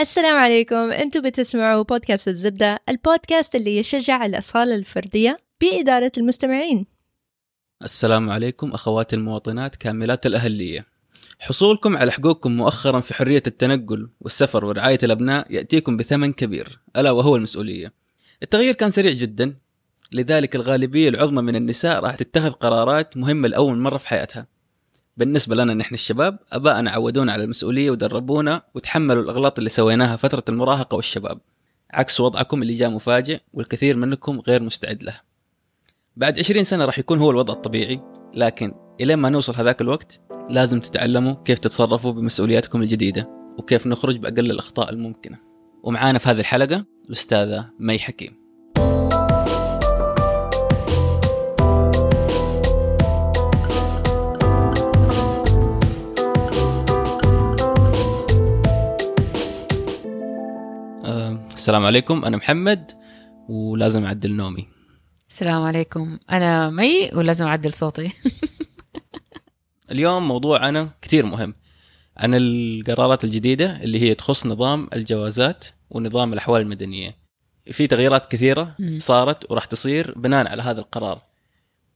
السلام عليكم. أنتم بتسمعوا بودكاست الزبدة البودكاست اللي يشجع الأصالة الفردية بإدارة المستمعين. السلام عليكم أخواتي المواطنات كاملات الأهلية. حصولكم على حقوقكم مؤخرا في حرية التنقل والسفر ورعاية الأبناء يأتيكم بثمن كبير ألا وهو المسؤولية. التغيير كان سريع جدا لذلك الغالبية العظمى من النساء راح تتخذ قرارات مهمة لأول مرة في حياتها. بالنسبة لنا نحن الشباب أبائنا عودونا على المسؤولية ودربونا وتحملوا الأغلاط اللي سويناها فترة المراهقة والشباب. عكس وضعكم اللي جاء مفاجئ والكثير منكم غير مستعد له. بعد 20 سنة راح يكون هو الوضع الطبيعي لكن إلين ما نوصل هذاك الوقت لازم تتعلموا كيف تتصرفوا بمسؤولياتكم الجديدة وكيف نخرج بأقل الأخطاء الممكنة. ومعانا في هذه الحلقة الأستاذة مي حكيم. السلام عليكم. أنا محمد ولازم أعدل نومي. السلام عليكم. أنا مي ولازم أعدل صوتي. اليوم موضوعنا كثير مهم. عن القرارات الجديدة اللي هي تخص نظام الجوازات ونظام الأحوال المدنية. في تغييرات كثيرة. صارت وراح تصير بناء على هذا القرار.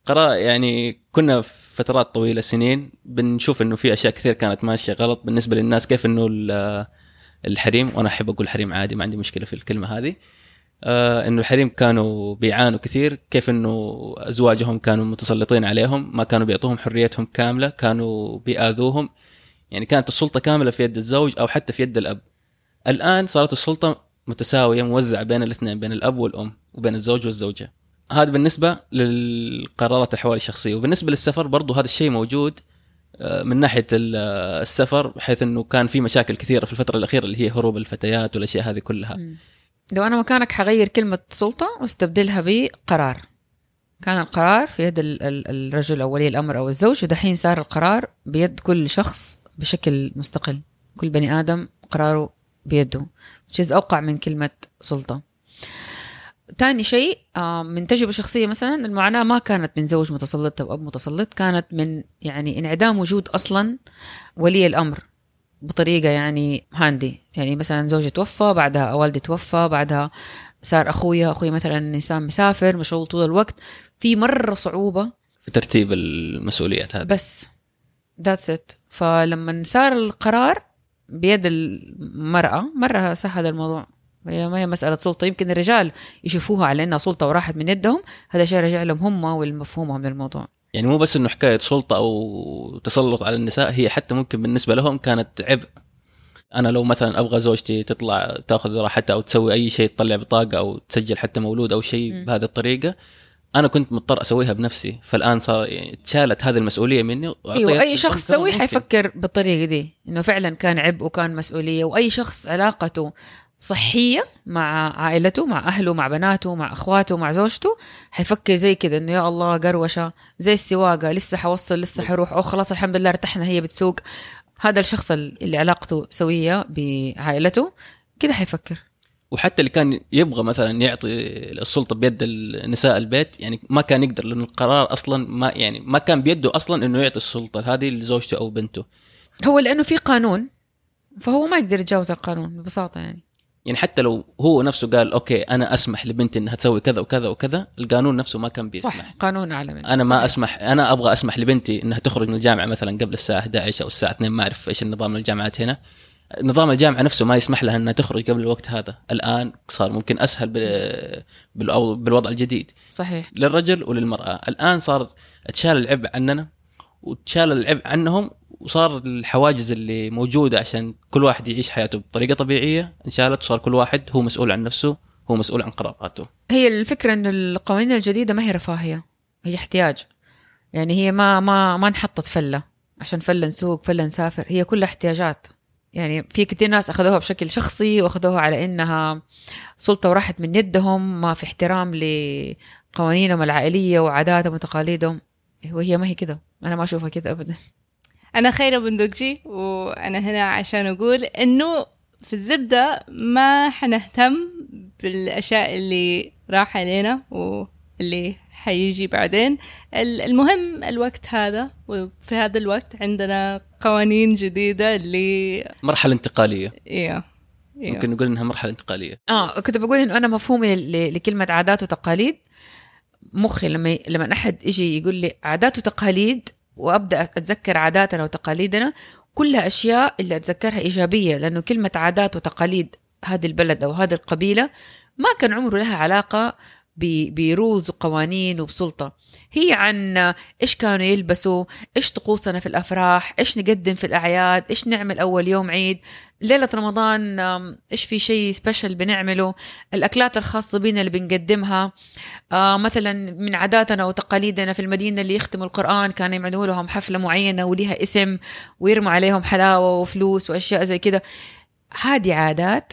قرار يعني كنا في فترات طويلة سنين بنشوف إنه في أشياء كثير كانت ماشية غلط بالنسبة للناس كيف إنه الحريم وأنا أحب أقول حريم عادي ما عندي مشكلة في الكلمة هذه. آه إنه الحريم كانوا بيعانوا كثير كيف إنه أزواجهم كانوا متسلطين عليهم ما كانوا بيعطوهم حريتهم كاملة كانوا بيآذوهم. يعني كانت السلطة كاملة في يد الزوج أو حتى في يد الأب. الآن صارت السلطة متساوية موزعة بين الاثنين بين الأب والأم وبين الزوج والزوجة. هذا بالنسبة للقرارات الحوالي الشخصية. وبالنسبة للسفر برضو هذا الشيء موجود. من ناحية ال- آه، السفر بحيث إنه كان في مشاكل كثيرة في الفترة الأخيرة اللي هي هروب الفتيات والأشياء هذه كلها. لو أنا مكانك حغير كلمة سلطة واستبدلها بقرار. كان القرار في يد ال- ال- الرجل أو ولي الأمر أو الزوج ودحين صار القرار بيد كل شخص بشكل مستقل. كل بني آدم قراره بيده which أوقع من كلمة سلطة. تاني شيء آه، من تجربة شخصية مثلا المعاناة ما كانت من زوج متسلط أو أب متسلط كانت من يعني انعدام وجود أصلا ولي الأمر بطريقة يعني هاندي. يعني مثلا زوجي توفى بعدها والدي توفى بعدها صار أخويا أخويا مثلا إنسان مسافر مشغول طول الوقت. في مرة صعوبة. في ترتيب المسؤوليات هذه. بس. ذاتس ات فلما صار القرار بيد المرأة مرة سهل الموضوع. هي ما هي مسألة سلطة يمكن الرجال يشوفوها على إنها سلطة وراحت من يدهم هذا شيء رجع لهم هم والمفهومهم من الموضوع يعني مو بس إنه حكاية سلطة أو تسلط على النساء هي حتى ممكن بالنسبة لهم كانت عبء أنا لو مثلا أبغى زوجتي تطلع تأخذ راحتها أو تسوي أي شيء تطلع بطاقة أو تسجل حتى مولود أو شيء. بهذه الطريقة أنا كنت مضطر أسويها بنفسي فالآن صار تشالت هذه المسؤولية مني أيوه أي شخص سوي. حيفكر بالطريقة دي إنه فعلا كان عبء وكان مسؤولية وأي شخص علاقته صحية مع عائلته مع أهله مع بناته مع أخواته مع زوجته. حيفكر زي كده إنه يا الله قروشة زي السواقة لسه حوصل لسه حروح أو خلاص الحمد لله ارتحنا هي بتسوق. هذا الشخص اللي علاقته سوية بعائلته. كده حيفكر. وحتى اللي كان يبغى مثلا يعطي السلطة بيد النساء البيت يعني ما كان يقدر لأنه القرار أصلا ما يعني ما كان بيده أصلا إنه يعطي السلطة هذه لزوجته أو بنته. هو لأنه في قانون فهو ما يقدر يتجاوز القانون ببساطة يعني. يعني حتى لو هو نفسه قال أوكي أنا أسمح لبنتي إنها تسوي كذا وكذا وكذا. القانون نفسه ما كان بيسمح. صح قانون اعلى منه أنا ما صحيح. أسمح أنا أبغى أسمح لبنتي إنها تخرج من الجامعة مثلا قبل الساعة 11 أو الساعة 2 ما أعرف إيش النظام الجامعات هنا. نظام الجامعة نفسه ما يسمح لها إنها تخرج قبل الوقت هذا. الآن صار ممكن أسهل بالوضع الجديد. صحيح. للرجل وللمرأة. الآن صار اتشال العبء عننا وتشال العبء عنهم وصار الحواجز اللي موجودة عشان كل واحد يعيش حياته بطريقة طبيعية انشالت وصار كل واحد هو مسؤول عن نفسه هو مسؤول عن قراراته. هي الفكرة إنه القوانين الجديدة ما هي رفاهية هي احتياج. يعني هي ما ما ما انحطت فلة. عشان فلة نسوق فلة نسافر هي كلها احتياجات. يعني في كثير ناس أخذوها بشكل شخصي وأخذوها على إنها سلطة وراحت من يدهم ما في احترام لقوانينهم العائلية وعاداتهم وتقاليدهم. وهي ما هي كده. أنا ما أشوفها كده ابدا. أنا خيرة بندقجي وأنا هنا عشان أقول إنه في الزبدة ما حنهتم بالأشياء اللي راح علينا واللي حيجي بعدين. ال- المهم الوقت هذا وفي هذا الوقت عندنا قوانين جديدة اللي مرحلة انتقالية. إيه أيوه. ممكن نقول إنها مرحلة انتقالية. آه كنت بقول إنه أنا مفهومي لكلمة عادات وتقاليد. مخي لما لما أحد يجي يقول لي عادات وتقاليد وأبدأ أتذكر عاداتنا وتقاليدنا. كلها اشياء اللي أتذكرها إيجابية لأنه كلمة عادات وتقاليد هذه البلد أو هذه القبيلة ما كان عمره لها علاقة برولز وقوانين وبسلطة. هي عن إيش كانوا يلبسوا إيش طقوسنا في الأفراح إيش نقدم في الأعياد إيش نعمل أول يوم عيد. ليلة رمضان إيش في شيء سبيشل بنعمله؟ الأكلات الخاصة بنا اللي بنقدمها. آه مثلا من عاداتنا وتقاليدنا في المدينة اللي يختموا القرآن كانوا يعملوا لهم حفلة معينة وليها اسم ويرموا عليهم حلاوة وفلوس وأشياء زي كده. هذه عادات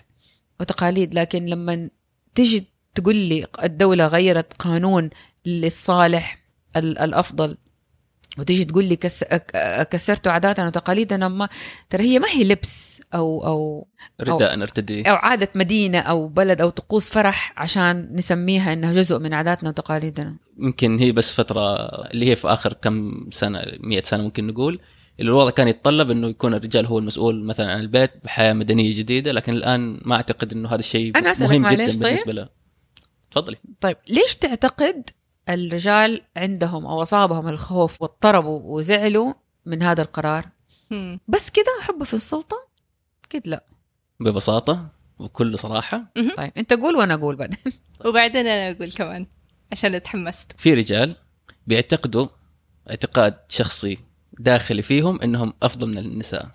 وتقاليد لكن لما تجي تقول لي الدولة غيرت قانون للصالح ال- الأفضل. وتيجي تقول لي كس... كسرتوا عاداتنا وتقاليدنا ما ترى هي ما هي لبس أو أو رداء نرتدي أو عادة مدينة أو بلد أو طقوس فرح عشان نسميها إنها جزء من عاداتنا وتقاليدنا. يمكن هي بس فترة اللي هي في آخر كم سنة 100 سنة ممكن نقول اللي الوضع كان يتطلب إنه يكون الرجال هو المسؤول مثلا عن البيت بحياة مدنية جديدة لكن الآن ما أعتقد إنه هذا الشيء مهم جدا طيب؟ بالنسبة له. تفضلي. طيب ليش تعتقد الرجال عندهم أو أصابهم الخوف واضطربوا وزعلوا من هذا القرار؟ هم. بس كده حب في السلطة؟ أكيد لا. ببساطة وبكل صراحة. طيب أنت قول وأنا أقول بعدين. وبعدين أنا أقول كمان عشان أتحمست. في رجال بيعتقدوا اعتقاد شخصي داخلي فيهم إنهم أفضل من النساء.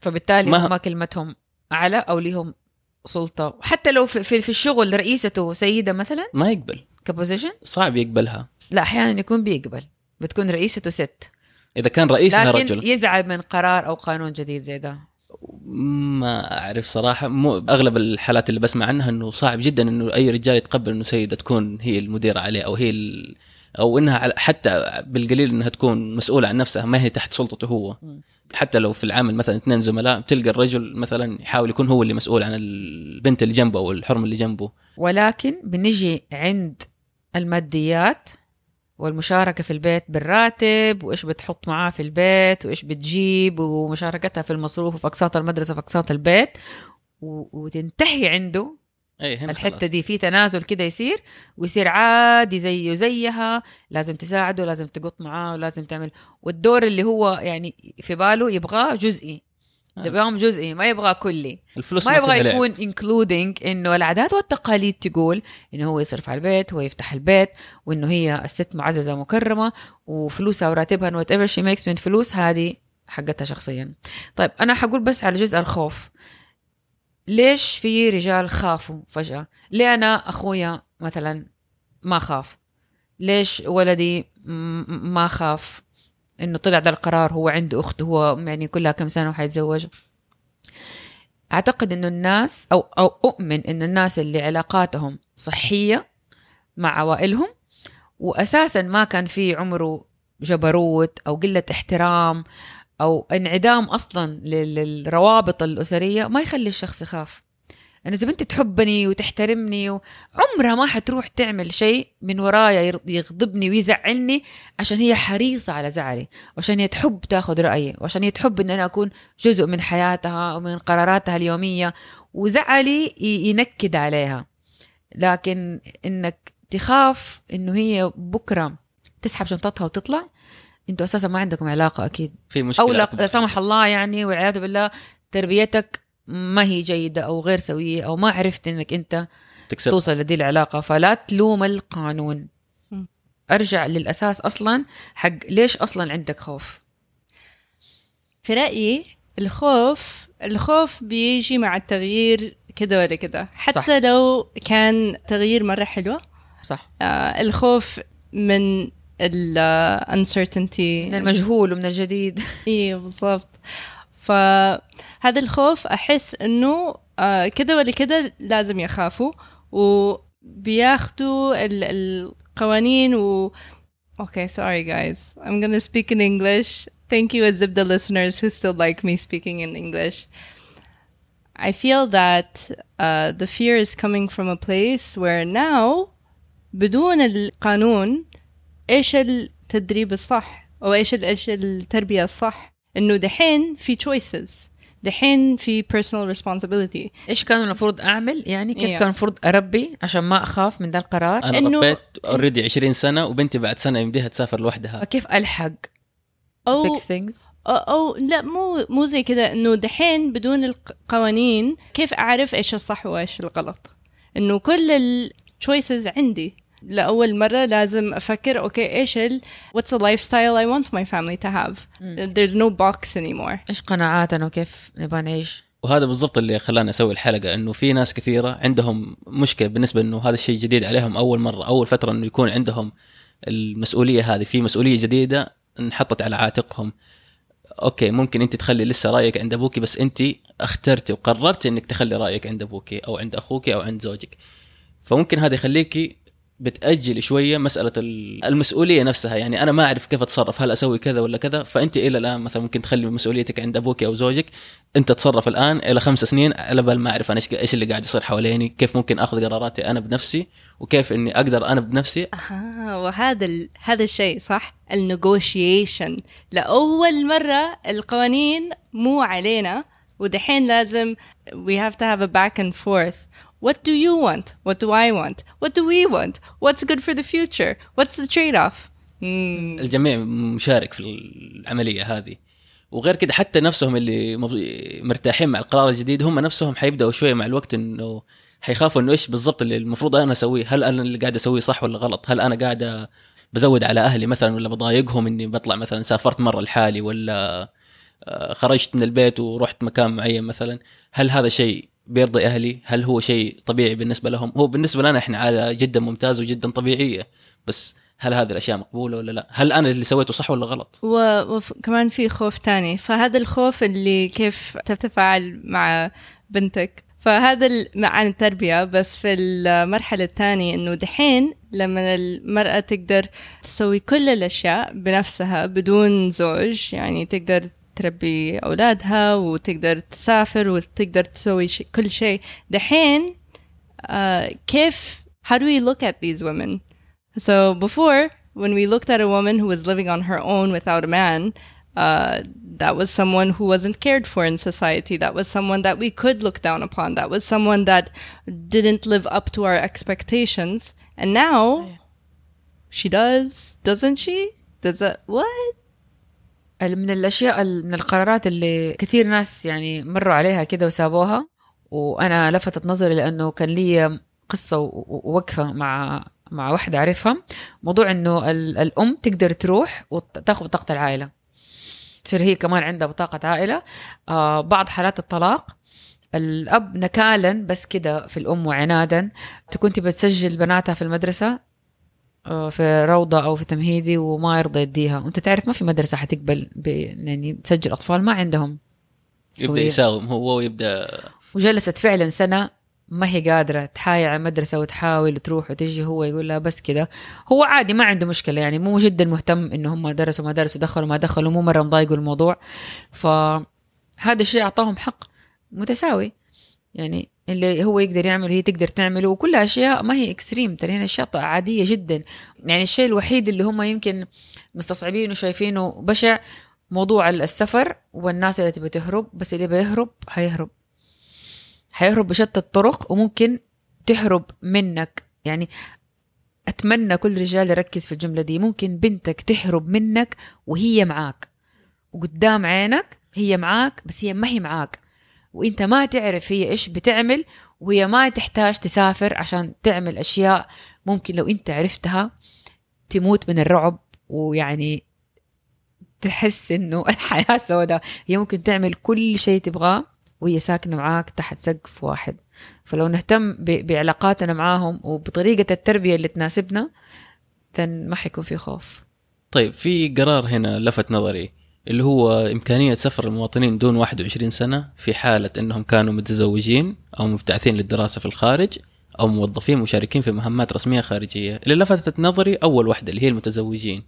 فبالتالي ما- ما كلمتهم اعلى أو ليهم سلطة. حتى لو في, في, في الشغل رئيسته سيدة مثلا؟ ما يقبل. كبوزيشن صعب يقبلها. لا أحيانا يكون بيقبل. بتكون رئيسته ست. إذا كان رئيسها لكن رجل. يزعل من قرار أو قانون جديد زي ده. ما أعرف صراحة. مو أغلب الحالات اللي بسمع عنها إنه صعب جدا إنه أي رجال يتقبل إنه سيدة تكون هي المديرة عليه أو هي. أو إنها على- حتى بالقليل إنها تكون مسؤولة عن نفسها ما هي تحت سلطته هو. حتى لو في العمل مثلا اثنين زملاء تلقى الرجل مثلا يحاول يكون هو اللي مسؤول عن البنت اللي جنبه أو الحرم اللي جنبه ولكن بنجي عند الماديات والمشاركة في البيت بالراتب وإيش بتحط معاه في البيت وإيش بتجيب ومشاركتها في المصروف وفي أقساط المدرسة وفي أقساط البيت وتنتهي عنده اي هنا الحتة خلاص. دي في تنازل كده يصير ويصير عادي زيه زيها لازم تساعده لازم تقط معاه ولازم تعمل والدور اللي هو يعني في باله يبغاه جزئي آه. يبغاه جزئي ما يبغاه كلي الفلوس ما يبغى. يكون including إنه العادات والتقاليد تقول إنه هو يصرف على البيت هو يفتح البيت وإنه هي الست معززة مكرمة وفلوسها وراتبها whatever she makes من فلوس هذه حقتها شخصيا طيب أنا حقول بس على جزء الخوف ليش في رجال خافوا فجأة؟ ليه أنا أخويا مثلا ما خاف؟ ليش ولدي ما خاف؟ إنه طلع ده القرار هو عنده أخت هو يعني كلها كم سنة وحيتزوج. أعتقد إنه الناس أو أو أؤمن إن الناس اللي علاقاتهم صحية مع عوائلهم واساسا ما كان في عمره جبروت أو قلة احترام أو انعدام أصلا لل- للروابط الأسرية ما يخلي الشخص يخاف. أنا إذا بنتي تحبني وتحترمني و- عمرها ما حتروح تعمل شيء من ورايا يغضبني ويزعلني عشان هي حريصة على زعلي وعشان هي تحب تاخذ رأيي وعشان هي تحب إن أنا أكون جزء من حياتها ومن قراراتها اليومية وزعلي ينكد عليها. لكن إنك تخاف إنه هي بكرة تسحب شنطتها وتطلع أنتوا أساسا ما عندكم علاقة أكيد. في مشكلة أو لا سمح الله يعني والعياذ بالله تربيتك ما هي جيدة أو غير سوية أو ما عرفت إنك أنت تكسر توصل لدي العلاقة فلا تلوم القانون. مم. أرجع للأساس أصلا حق ليش أصلا عندك خوف؟ في رأيي الخوف الخوف بيجي مع التغيير كده ولا كده. حتى صح. لو كان تغيير مرة حلوة صح. آه الخوف من ال آه، uncertainty من المجهول ومن الجديد إيه بالضبط فهذا الخوف احس انه آه كده ولا كده لازم يخافوا وبياخدوا ال- القوانين و Okay, sorry guys. I'm gonna speak in English. Thank you, Azibda listeners who still like me speaking in English. I feel that uh, the fear is coming from a place where now بدون القانون إيش التدريب الصح؟ أو إيش ال- إيش التربية الصح؟ إنه دحين في choices. دحين في personal responsibility. إيش كان المفروض أعمل؟ يعني كيف Yeah. كان المفروض أربي عشان ما أخاف من ذا القرار؟ أنا إنه- ربيت already 20 سنة وبنتي بعد سنة يمديها تسافر لوحدها. كيف ألحق؟ أو fix things أو, أو لا مو مو زي كذا إنه دحين بدون القوانين كيف أعرف إيش الصح وإيش الغلط؟ إنه كل ال choices عندي. لأول مرة لازم أفكر okay إيش ال what's the lifestyle I want my family to have? مم. there's no box anymore. إيش قناعاتنا وكيف نبغى نعيش؟ وهذا بالضبط اللي خلاني أسوي الحلقة إنه في ناس كثيرة عندهم مشكلة بالنسبة إنه هذا الشيء جديد عليهم أول مرة أول فترة إنه يكون عندهم المسؤولية هذه. في مسؤولية جديدة انحطت على عاتقهم. أوكي ممكن أنت تخلي لسه رأيك عند أبوك بس أنت اخترتي وقررتي إنك تخلي رأيك عند أبوك أو عند أخوك أو عند زوجك. فممكن هذا يخليكي بتأجل شوية مسألة ال- المسؤولية نفسها. يعني أنا ما أعرف كيف أتصرف هل أسوي كذا ولا كذا؟ فأنت إلى الآن مثلا ممكن تخلي مسؤوليتك عند أبوك أو زوجك أنت تصرف الآن إلى خمس سنين على بال ما أعرف أنا إيش اللي قاعد يصير حواليني كيف ممكن آخذ قراراتي أنا بنفسي وكيف إني أقدر أنا بنفسي. آه وهذا ال... هذا الشيء صح؟ النيغوشيشن. لأول مرة القوانين مو علينا ودحين لازم we have to have a back and forth. What do you want? What do I want? What do we want? What's good for the future? What's the trade-off? مم. الجميع مشارك في العملية هذه. وغير كده حتى نفسهم اللي مرتاحين مع القرار الجديد هم نفسهم حيبدأوا شوية مع الوقت إنه حيخافوا إنه إيش بالضبط اللي المفروض أنا أسويه. هل أنا اللي قاعد أسويه صح ولا غلط؟ هل أنا قاعد بزود على أهلي مثلا ولا بضايقهم إني بطلع مثلا سافرت مرة لحالي ولا آه، خرجت من البيت ورحت مكان معين مثلا؟ هل هذا شيء بيرضي أهلي؟ هل هو شيء طبيعي بالنسبة لهم؟ هو بالنسبة لنا إحنا عادة جدا ممتاز وجدا طبيعية بس هل هذه الأشياء مقبولة ولا لا؟ هل أنا اللي سويته صح ولا غلط؟ وكمان في خوف تاني. فهذا الخوف اللي كيف تتفاعل مع بنتك. فهذا عن التربية بس في المرحلة الثانية إنه دحين لما المرأة تقدر تسوي كل الأشياء بنفسها بدون زوج يعني تقدر تربي أولادها وتقدر تسافر وتقدر تسوي شي كل شيء دحين آه كيف how do we look at these women So before, when we looked at a woman who was living on her own without a man, uh, that was someone who wasn't cared for in society. That was someone that we could look down upon. That was someone that didn't live up to our expectations. And now she does, doesn't she? Does that what? من الأشياء من القرارات اللي كثير ناس يعني مروا عليها كده وسابوها وأنا لفتت نظري لأنه كان لي قصة ووقفة مع مع واحدة أعرفها. موضوع إنه ال- الأم تقدر تروح وتاخذ بطاقه العائله تصير هي كمان عندها بطاقة عائلة. آه بعض حالات الطلاق. الأب نكالا بس كده في الأم وعنادا. تكون تبى تسجل بناتها في المدرسة. آه، في روضة أو في تمهيدي وما يرضى يديها. وأنت تعرف ما في مدرسة حتقبل. يعني تسجل أطفال؟ ما عندهم. يبدأ وهي- يساوم هو ويبدأ. وجلست فعلا سنة ما هي قادرة تحايل على المدرسة وتحاول وتروح وتجي. هو يقول لها بس كده. هو عادي ما عنده مشكلة يعني. مو جدا مهتم إنه هم درسوا ما درسوا دخلوا ما دخلوا مو مرة مضايقوا الموضوع. فهذا الشيء أعطاهم حق متساوي. يعني اللي هو يقدر يعمله هي تقدر تعمله وكلها أشياء ما هي اكستريم ترى هنا أشياء عادية جدا. يعني الشيء الوحيد اللي هم يمكن مستصعبينه وشايفينه بشع موضوع السفر والناس اللي تبي تهرب بس اللي بيهرب حيهرب حيهرب بشتى الطرق وممكن تهرب منك. يعني أتمنى كل رجال يركز في الجملة دي. ممكن بنتك تهرب منك وهي معاك. وقدام عينك هي معاك بس هي ما هي معاك. وإنت ما تعرف هي إيش بتعمل وهي ما تحتاج تسافر عشان تعمل أشياء ممكن لو إنت عرفتها تموت من الرعب ويعني تحس إنه الحياة سوداء. هي ممكن تعمل كل شيء تبغاه وهي ساكنة معاك تحت سقف واحد. فلو نهتم بعلاقاتنا معاهم وبطريقة التربية اللي تناسبنا ما حيكون في خوف. طيب في قرار هنا لفت نظري. اللي هو إمكانية سفر المواطنين دون 21 سنة في حالة أنهم كانوا متزوجين أو مبتعثين للدراسة في الخارج أو موظفين مشاركين في مهمات رسمية خارجية. اللي لفتت نظري أول واحدة اللي هي المتزوجين.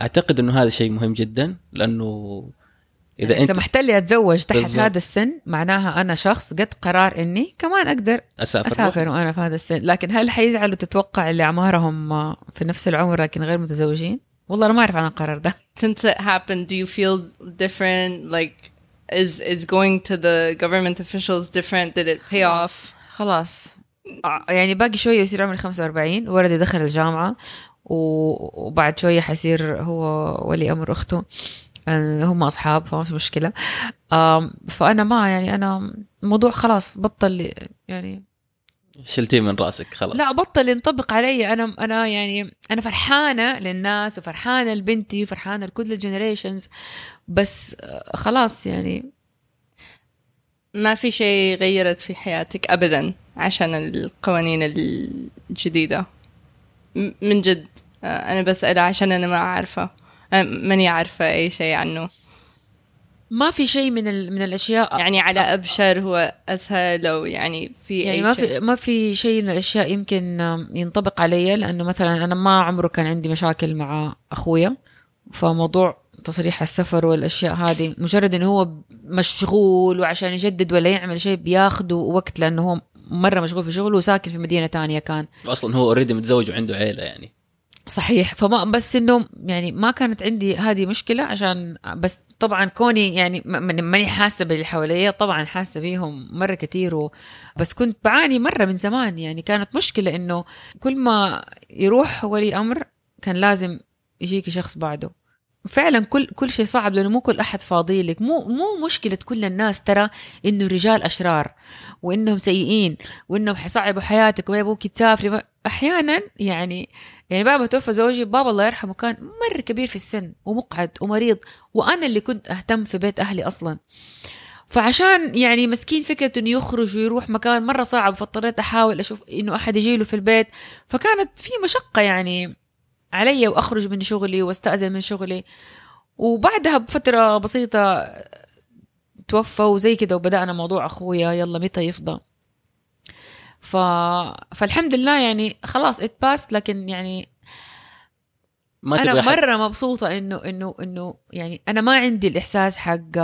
أعتقد أنه هذا شيء مهم جدا لأنه إذا إذا أنت سمحت لي اتزوج تحت بالضبط. هذا السن معناها أنا شخص قد قرار إني كمان أقدر أسافر, أسافر وأنا في هذا السن. لكن هل حيزعلوا تتوقع اللي أعمارهم في نفس العمر لكن غير متزوجين؟ والله أنا ما أعرف عن القرار ده. Since it happened, do you feel different? Like is is going to the government officials different? Did it pay off? خلاص ع- يعني باقي شوية يصير عمري 45 ولدي دخل الجامعة و- وبعد شوية حيصير هو ولي أمر أخته آه، هم أصحاب فما في مشكلة آم، فأنا ما يعني أنا الموضوع خلاص بطل يعني شلتيه من راسك خلاص. لا بطل ينطبق علي. أنا أنا يعني أنا فرحانة للناس وفرحانة لبنتي وفرحانة لكل الجنريشنز بس خلاص يعني. ما في شيء غيرت في حياتك ابدا عشان القوانين الجديدة؟ من جد آه، أنا بسأل عشان أنا ما عارفه آه، ماني عارفة أي شيء عنه. ما في شيء من ال- من الأشياء يعني على أبشر هو أسهل أو يعني في يعني أي ما. في ما في شيء من الأشياء يمكن ينطبق علي لأنه مثلا أنا ما عمره كان عندي مشاكل مع أخويا فموضوع تصريح السفر والأشياء هذه مجرد إنه هو مشغول وعشان يجدد ولا يعمل شيء بياخده وقت لأنه هو مرة مشغول في شغله وساكن في مدينة تانية كان. أصلا هو اوريدي متزوج وعنده عيلة يعني. صحيح. فما بس إنه يعني ما كانت عندي هذه مشكلة عشان بس طبعا كوني يعني ماني حاسة باللي حواليا طبعا حاسة بيهم مرة كثير و بس كنت بعاني مرة من زمان. يعني كانت مشكلة إنه كل ما يروح ولي أمر كان لازم يجيكي شخص بعده. فعلا كل كل شيء صعب لأنه مو كل أحد فاضي لك. مو مو مشكلة كل الناس ترى إنه الرجال أشرار وإنهم سيئين وإنهم حيصعبوا حياتك وما يبغوك تسافري. أحيانا يعني يعني ما توفى زوجي بابا الله يرحمه كان مرة كبير في السن ومقعد ومريض وأنا اللي كنت أهتم في بيت أهلي أصلا. فعشان يعني مسكين فكرة إنه يخرج ويروح مكان مرة صعب فاضطريت أحاول أشوف إنه أحد يجيله في البيت. فكانت في مشقة يعني. علي وأخرج من شغلي واستأذن من شغلي. وبعدها بفترة بسيطة توفى وزي كده وبدأنا موضوع أخويا يلا متى يفضى؟ ف... فالحمد لله يعني خلاص اتباس لكن يعني ما أنا مرة مبسوطة انه انه إنه يعني أنا ما عندي الإحساس حق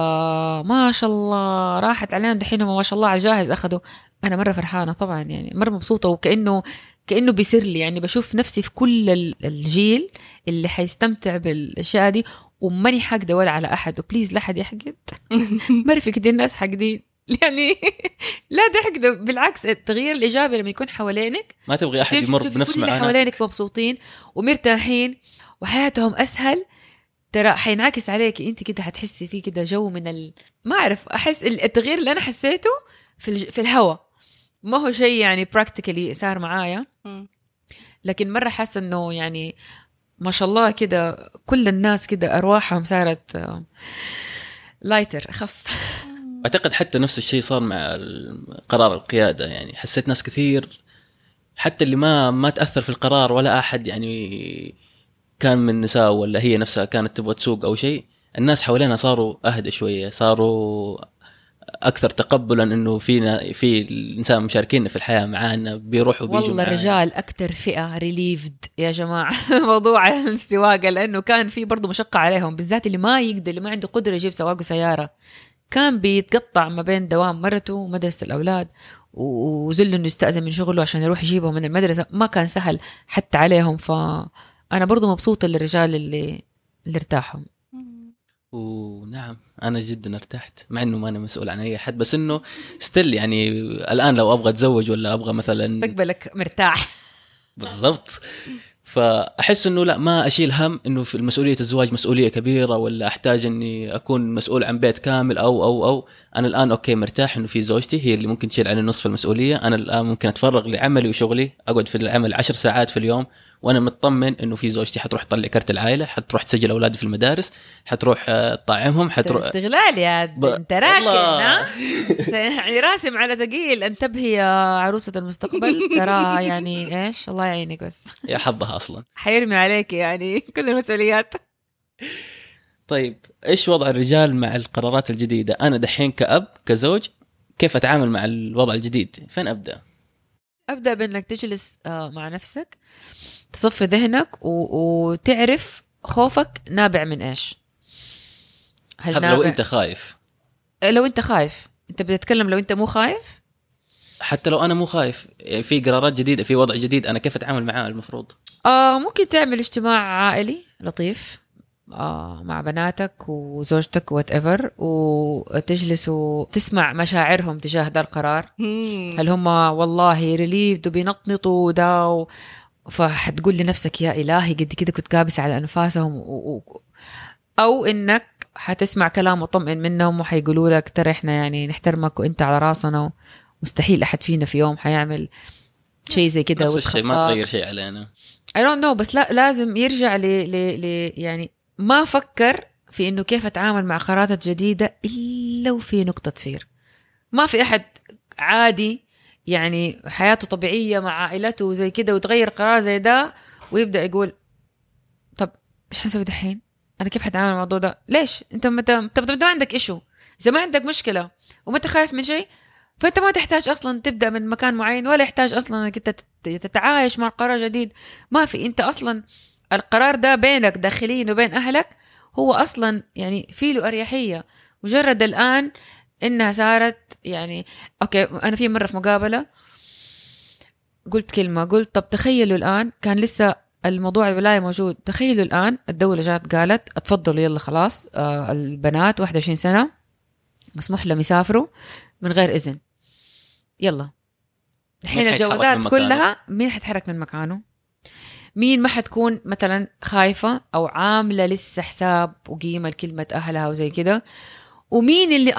ما شاء الله راحت علينا دحين ما شاء الله على جاهز اخذوا أنا مرة فرحانة طبعا يعني مرة مبسوطة وكأنه كأنه بيصير لي. يعني بشوف نفسي في كل ال- الجيل اللي حيستمتع بالأشياء دي وماني حاقدة ولا على أحد. و please لا احد يحقد. مره في كده الناس حاقدين. يعني لا تحقدوا. بالعكس التغيير الإيجابي لما يكون حوالينك ما تبغي أحد يمر بنفس معاناه حوالينك مبسوطين ومرتاحين وحياتهم أسهل. ترى حينعكس عليك. أنت كده حتحسي فيه كده جو من ال... ما أعرف. أحس ال- التغيير اللي أنا حسيته في الج... في الهوا. ما هو شيء يعني practically صار معايا. لكن مرة حاسة إنه يعني ما شاء الله كده كل الناس كده أرواحهم صارت آه، لايتر أخف. أعتقد حتى نفس الشيء صار مع قرار القيادة يعني حسيت ناس كثير حتى اللي ما ما تأثر في القرار ولا أحد يعني كان من نساء ولا هي نفسها كانت تبغى تسوق أو شيء الناس حوالينا صاروا أهدى شوية صاروا أكثر تقبلا إنه فينا في الإنسان مشاركين في الحياة معانا بيروحوا بيجوا والله. الرجال أكثر فئة ريليفد يا جماعة. موضوع السواقة لأنه كان في برضه مشقة عليهم بالذات اللي ما يقدر اللي ما عنده قدرة يجيب سواق سياره كان بيتقطع ما بين دوام مرته ومدرسة الأولاد و- وزل إنه يستأذن من شغله عشان يروح يجيبهم من المدرسة. ما كان سهل حتى عليهم فأنا برضه مبسوطة للرجال اللي اللي ارتاحوا ونعم أنا جدا ارتحت مع إنه ما أنا مسؤول عن أي أحد بس إنه still يعني الآن لو أبغى أتزوج ولا أبغى مثلا مستقبلك مرتاح. بالضبط. فأحس إنه لا ما أشيل هم إنه في مسؤوليه الزواج مسؤولية كبيرة ولا أحتاج إني أكون مسؤول عن بيت كامل أو أو أو. أنا الآن okay مرتاح إنه في زوجتي هي اللي ممكن تشيل عني نصف المسؤولية. أنا الآن ممكن أتفرغ لعملي وشغلي أقعد في العمل عشر ساعات في اليوم وأنا مطمن انه في زوجتي حتروح تطلع كرت العائلة حتروح تسجل أولادي في المدارس حتروح آه، تطعمهم حتروح استغلال يا ب- انت راكن. ها؟ يعني راسم على ثقيل انتبهي يا عروسة المستقبل ترى يعني إيش؟ الله يعينك بس. يا حظها أصلا. حيرمي عليك يعني كل المسؤوليات. طيب إيش وضع الرجال مع القرارات الجديدة؟ أنا دحين كأب كزوج كيف أتعامل مع الوضع الجديد؟ فين أبدأ؟ أبدأ بإنك تجلس آه، مع نفسك. تصفي ذهنك و... وتعرف خوفك نابع من إيش. هل هذا لو أنت خايف. لو أنت خايف. أنت بتتكلم لو أنت مو خايف؟ حتى لو أنا مو خايف يعني في قرارات جديدة في وضع جديد أنا كيف أتعامل معاه المفروض؟ آه ممكن تعمل اجتماع عائلي لطيف آه مع بناتك وزوجتك whatever وتجلسوا تسمع مشاعرهم تجاه ده القرار. هل هم والله relieved وبينطنطوا ده و... فحتقول لنفسك يا إلهي قد كده كنت كابس على أنفاسهم و... و... أو إنك حتسمع كلام مطمئن منهم وحيقولوا لك ترى إحنا يعني نحترمك وإنت على رأسنا مستحيل أحد فينا في يوم حيعمل شيء زي كده نفس الشيء ما. تغير شيء علينا I don't know بس لا لازم يرجع ل, يعني ما فكر في إنه كيف أتعامل مع قرارات جديدة إلا وفي نقطة fear ما في أحد عادي يعني حياته طبيعية مع عائلته وزي كده وتغير قرار زي ده ويبدأ يقول طب إيش حنسوي دحين؟ أنا كيف حتعامل مع الموضوع ده؟ ليش؟ أنت متى طب انت ما عندك ايشو إذا ما عندك مشكلة وما انت خايف من شيء فأنت ما تحتاج أصلا تبدأ من مكان معين ولا يحتاج أصلا إنك أنت تت- تتعايش مع قرار جديد ما في أنت أصلا القرار ده بينك داخليا وبين أهلك هو أصلا يعني في له أريحية مجرد الآن إنها صارت يعني أوكي أنا في مرة في مقابلة قلت كلمة قلت طب تخيلوا الآن كان لسه الموضوع الولايه موجود تخيلوا الآن الدولة جات قالت اتفضلوا يلا خلاص آه البنات 21 سنة مسموح لهم يسافروا من غير إذن. يلا. الحين الجوازات؟ كلها مين حيتحرك من مكانه؟ مين ما حتكون مثلا خايفة أو عاملة لسه حساب وقيمة لكلمة أهلها وزي كده؟ ومين اللي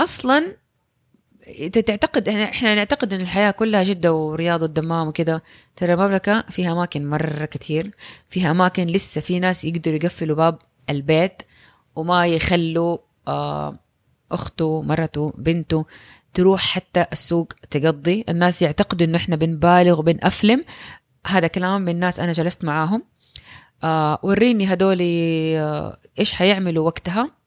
انت تعتقد إحنا نعتقد ان الحياة كلها جدة ورياض والدمام وكده ترى المملكة فيها أماكن مرة كتير فيها أماكن لسه في ناس يقدروا يقفلوا باب البيت وما يخلوا آه أخته مرته بنته تروح حتى السوق تقضي. الناس يعتقدوا إنه إحنا بنبالغ وبنأفلم. هذا كلام من ناس أنا جلست معاهم. آه وريني هدولي آه إيش حيعملوا وقتها.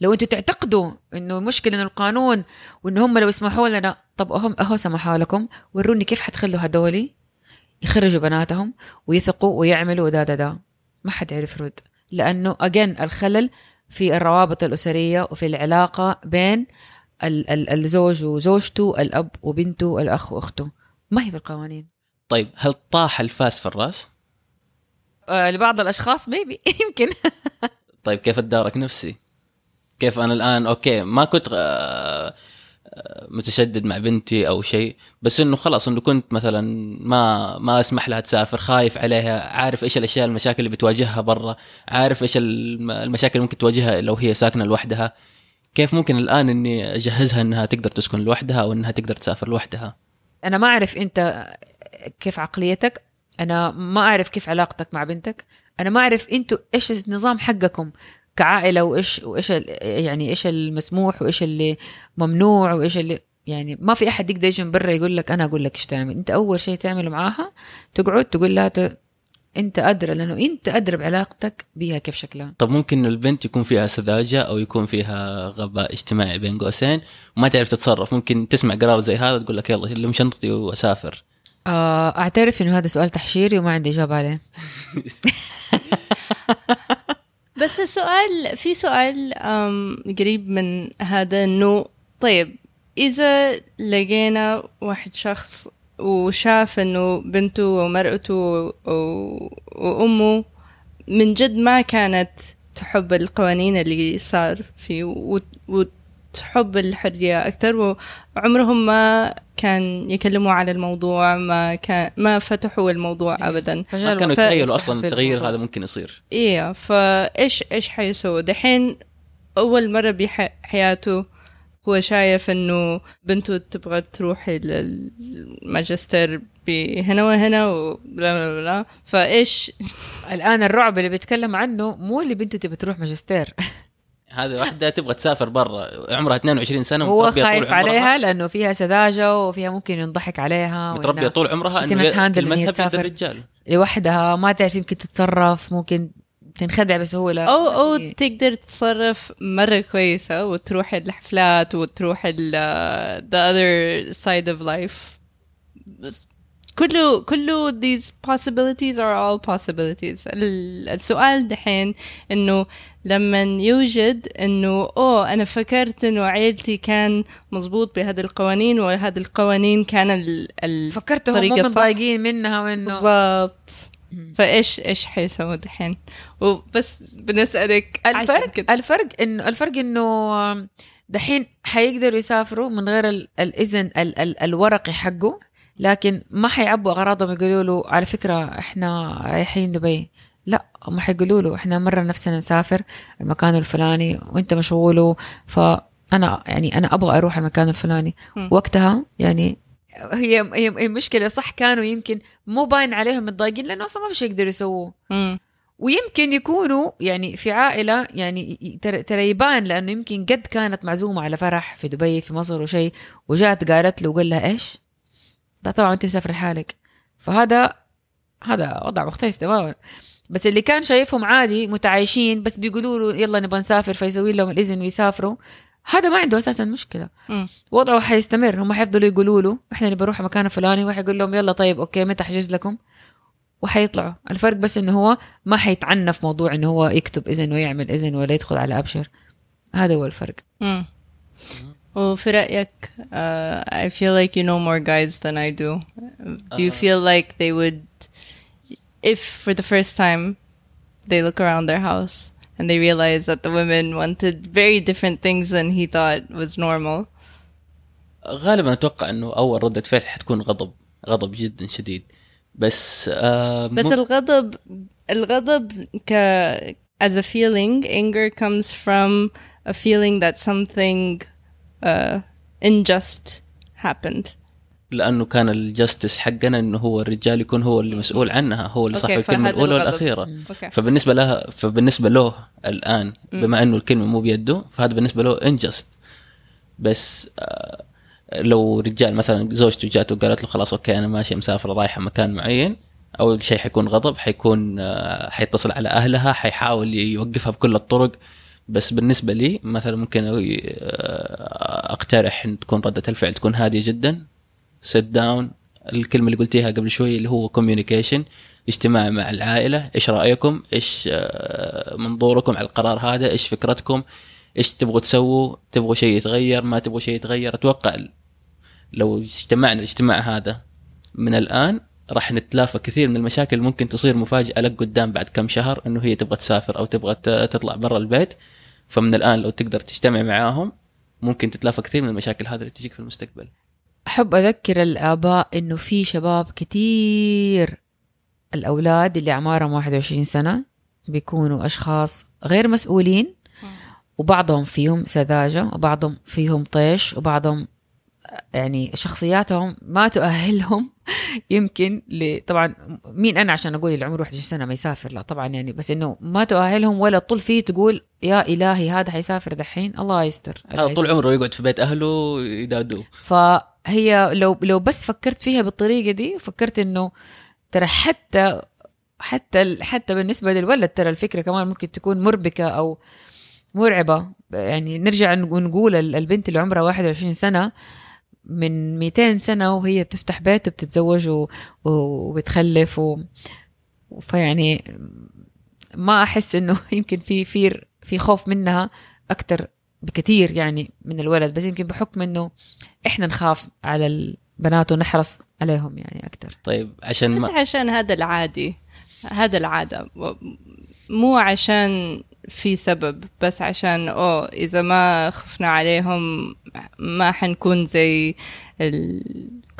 لو أنتوا تعتقدوا انه مشكلة ان القانون وان هم لو يسمحوا لنا طب هم أهو سمحوا لكم وروني كيف حتخلوا هدولي يخرجوا بناتهم ويثقوا ويعملوا دا دا دا. ما حد يعرف يرد لأنه اجين الخلل في الروابط الأسرية وفي العلاقة بين ال- ال- الزوج وزوجته الأب وبنته الأخ وأخته. ما هي في القوانين طيب هل طاح الفاس في الرأس؟ آه لبعض الأشخاص maybe يمكن. طيب كيف اتدارك نفسي؟ كيف أنا الآن؟ okay ما كنت آه، آه، متشدد مع بنتي أو شيء بس إنه خلاص إنه كنت مثلا ما ما أسمح لها تسافر خايف عليها عارف إيش الأشياء المشاكل اللي بتواجهها برا عارف إيش الم- المشاكل اللي ممكن تواجهها لو هي ساكنة لوحدها. كيف ممكن الآن إني أجهزها إنها تقدر تسكن لوحدها أو إنها تقدر تسافر لوحدها؟ أنا ما أعرف أنت كيف عقليتك؟ أنا ما أعرف كيف علاقتك مع بنتك. أنا ما أعرف أنتوا إيش النظام حقكم؟ كعائلة وإيش وإيش يعني إيش المسموح وإيش اللي ممنوع وإيش اللي يعني ما في أحد يقدر يجي من برا يقول لك أنا أقول لك إيش تعمل. أنت أول شيء تعمله معاها تقعد تقول لها ت... أنت أدرى لأنه أنت أدرى بعلاقتك بيها كيف شكلها. طب ممكن البنت يكون فيها سذاجة أو يكون فيها غباء اجتماعي بين قوسين وما تعرف تتصرف. ممكن تسمع قرار زي هذا تقول لك يلا لم شنطتي وأسافر. آه، أعترف إنه هذا سؤال تحشيري وما عندي إجابة عليه. بس السؤال في سؤال قريب من هذا إنه طيب إذا لقينا واحد شخص وشاف إنه بنته ومرأته وأمه من جد ما كانت تحب القوانين اللي صار فيه وتحب الحرية أكثر وعمرهم ما كان يكلموا على الموضوع ما كان ما فتحوا الموضوع إيه. أبدا. ما كانوا يتخيلوا في التغيير. هذا ممكن يصير. إيه فإيش إيش حيسوي دحين أول مرة بحياته هو شايف إنه بنته تبغى تروح ال- الماجستير هنا وهنا وبلا بلا بلا فإيش؟ الآن الرعب اللي بيتكلم عنه مو اللي بنته تبي تروح ماجستير. هذه واحدة تبغى تسافر برا عمرها 22 سنة هو متربية طول خايف عليها لأنه فيها سذاجة وفيها ممكن ينضحك عليها وإنها طول عمرها she إنه cannot handle إن هي كلمتها بيد تسافر. الرجال. لوحدها ما تعرف يمكن تتصرف ممكن تنخدع بسهولة. أو أو ما في- تقدر تتصرف مرة كويسة وتروح الحفلات وتروح ال the other side of life. بس كله كله these possibilities are all possibilities. ال- السؤال دحين إنه لما يوجد إنه أوه أنا فكرت إنه عيلتي كان مزبوط بهذه القوانين وهذه القوانين كان ال ال فكرتهم صح. متضايقين منها وإنه بالضبط. فإيش إيش حيسووا دحين؟ وبس بنسألك الفرق. الفرق إنه الفرق إنه دحين حيقدروا يسافروا من غير ال- الإذن ال- ال- الورقي حقه. لكن ما حيعبوا أغراضهم يقولوا له على فكرة إحنا رايحين دبي لا هم حيقولوا له إحنا مرة نفسنا نسافر المكان الفلاني وإنت مشغول فأنا يعني أنا أبغى أروح المكان الفلاني. وقتها يعني هي هي مشكلة صح كانوا يمكن مو باين عليهم متضايقين لأنه أصلا ما في شيء يقدروا يسووه. ويمكن يكونوا يعني في عائلة يعني ترى يبان لأنه يمكن قد كانت معزومة على فرح في دبي في مصر وشيء وجات قالت له وقال لها إيش؟ ده طبعا أنت مسافر لحالك. فهذا هذا وضع مختلف تماما. بس اللي كان شايفهم عادي متعايشين بس بيقولوا له يلا نبغى نسافر فيسوي لهم الإذن ويسافروا. هذا ما عنده أساسا مشكلة. وضعه حيستمر. هم حيفضلوا يقولوا له إحنا نبغى نروح مكان فلاني وحيقول لهم يلا طيب أوكي متى احجز لكم؟ وحيطلعوا. الفرق بس إنه هو ما حيتعنى في موضوع إنه هو يكتب إذن ويعمل إذن ولا يدخل على أبشر. هذا هو الفرق. مم. وفي رأيك uh, I feel like you know more guys than I do do you Uh, feel like they would if for the first time they look around their house and they realize that the women wanted very different things than he thought was normal غالبا اتوقع انه اول رده فعل حتكون غضب غضب جدا شديد بس آه بس مو- الغضب الغضب ك as a feeling anger comes from a feeling that something uh, unjust happened. لأنه كان الجستس حقنا إنه هو الرجال يكون هو اللي مسؤول عنها هو اللي صاحب الكلمة الأولى الغضب. والأخيرة. فبالنسبة لها فبالنسبة له الآن بما إنه الكلمة مو بيده فهذا بالنسبة له انجست بس آه لو رجال مثلا زوجته جات وقالت له خلاص okay أنا ماشي مسافرة رايحة مكان معين أول شيء حيكون غضب حيكون آه حيتصل على أهلها حيحاول يوقفها بكل الطرق. بس بالنسبة لي مثلا ممكن آه، أقترح إن تكون ردة الفعل تكون هادية جدا sit down الكلمة اللي قلتيها قبل شوي اللي هو communication اجتماع مع العائلة إيش رأيكم؟ إيش آه، منظوركم على القرار هذا؟ إيش فكرتكم؟ إيش تبغوا تسووا؟ تبغوا شيء يتغير؟ ما تبغوا شيء يتغير؟ أتوقع لو اجتمعنا الاجتماع هذا من الآن راح نتلافى كثير من المشاكل ممكن تصير مفاجأة لك قدام بعد كم شهر إنه هي تبغى تسافر أو تبغى تطلع برا البيت. فمن الآن لو تقدر تجتمع معاهم ممكن تتلافى كثير من المشاكل هذه اللي تجيك في المستقبل. أحب أذكر الآباء إنه في شباب كتير الأولاد اللي أعمارهم 21 سنة بيكونوا أشخاص غير مسؤولين وبعضهم فيهم سذاجة وبعضهم فيهم طيش وبعضهم يعني شخصياتهم ما تؤهلهم يمكن ل... طبعا مين أنا عشان أقول اللي عمره 21 سنة ما يسافر؟ لا طبعا يعني بس إنه ما تؤهلهم ولا طول فيه تقول يا إلهي هذا حيسافر دحين؟ الله يستر. هذا طول عمره يقعد في بيت أهله يدادوه. فهي لو لو بس فكرت فيها بالطريقة دي فكرت إنه ترى حتى حتى حتى بالنسبة للولد ترى الفكرة كمان ممكن تكون مربكة أو مرعبة. يعني نرجع نقول البنت اللي عمرها 21 سنة من 200 سنة وهي بتفتح بيت وبتتزوج و- وبتخلف و... فيعني ما أحس إنه يمكن في في في خوف منها أكثر بكثير يعني من الولد بس يمكن بحكم إنه إحنا نخاف على البنات ونحرص عليهم يعني أكثر طيب عشان بس ما عشان هذا العادي هذا العادة مو عشان في سبب بس عشان أوه إذا ما خفنا عليهم ما حنكون زي ال...